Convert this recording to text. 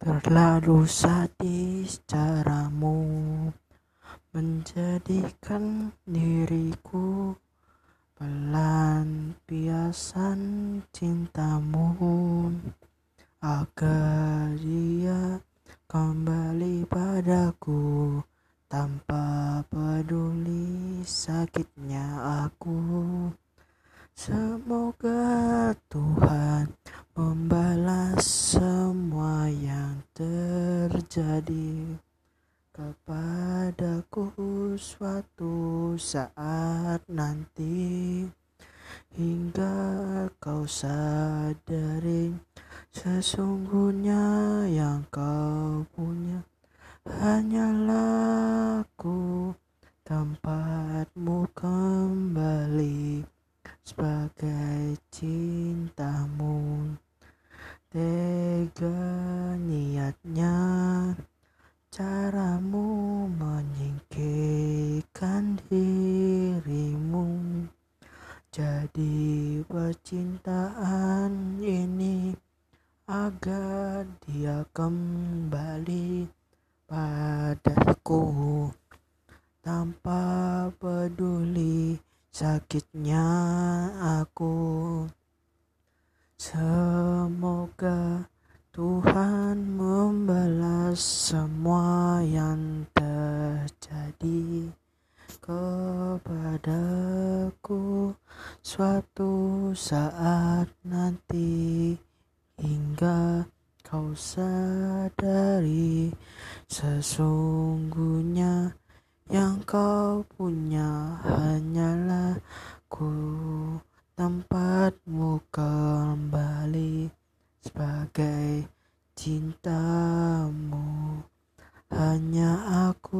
Terlalu sadis caramu menjadikan diriku pelampiasan cintamu agar dia kembali padaku tanpa peduli sakitnya aku. Semoga Tuhan membalas terjadi kepadaku suatu saat nanti hingga kau sadari sesungguhnya yang kau punya hanyalah aku. Tempatmu kembali sebagai cintamu. Tega jadi percintaan ini agar dia kembali padaku. Tanpa peduli sakitnya aku. Semoga Tuhan membalas semua yang terjadi kepadaku suatu saat nanti hingga kau sadari sesungguhnya yang kau punya hanyalah ku tempatmu kembali sebagai cintamu. Hanya aku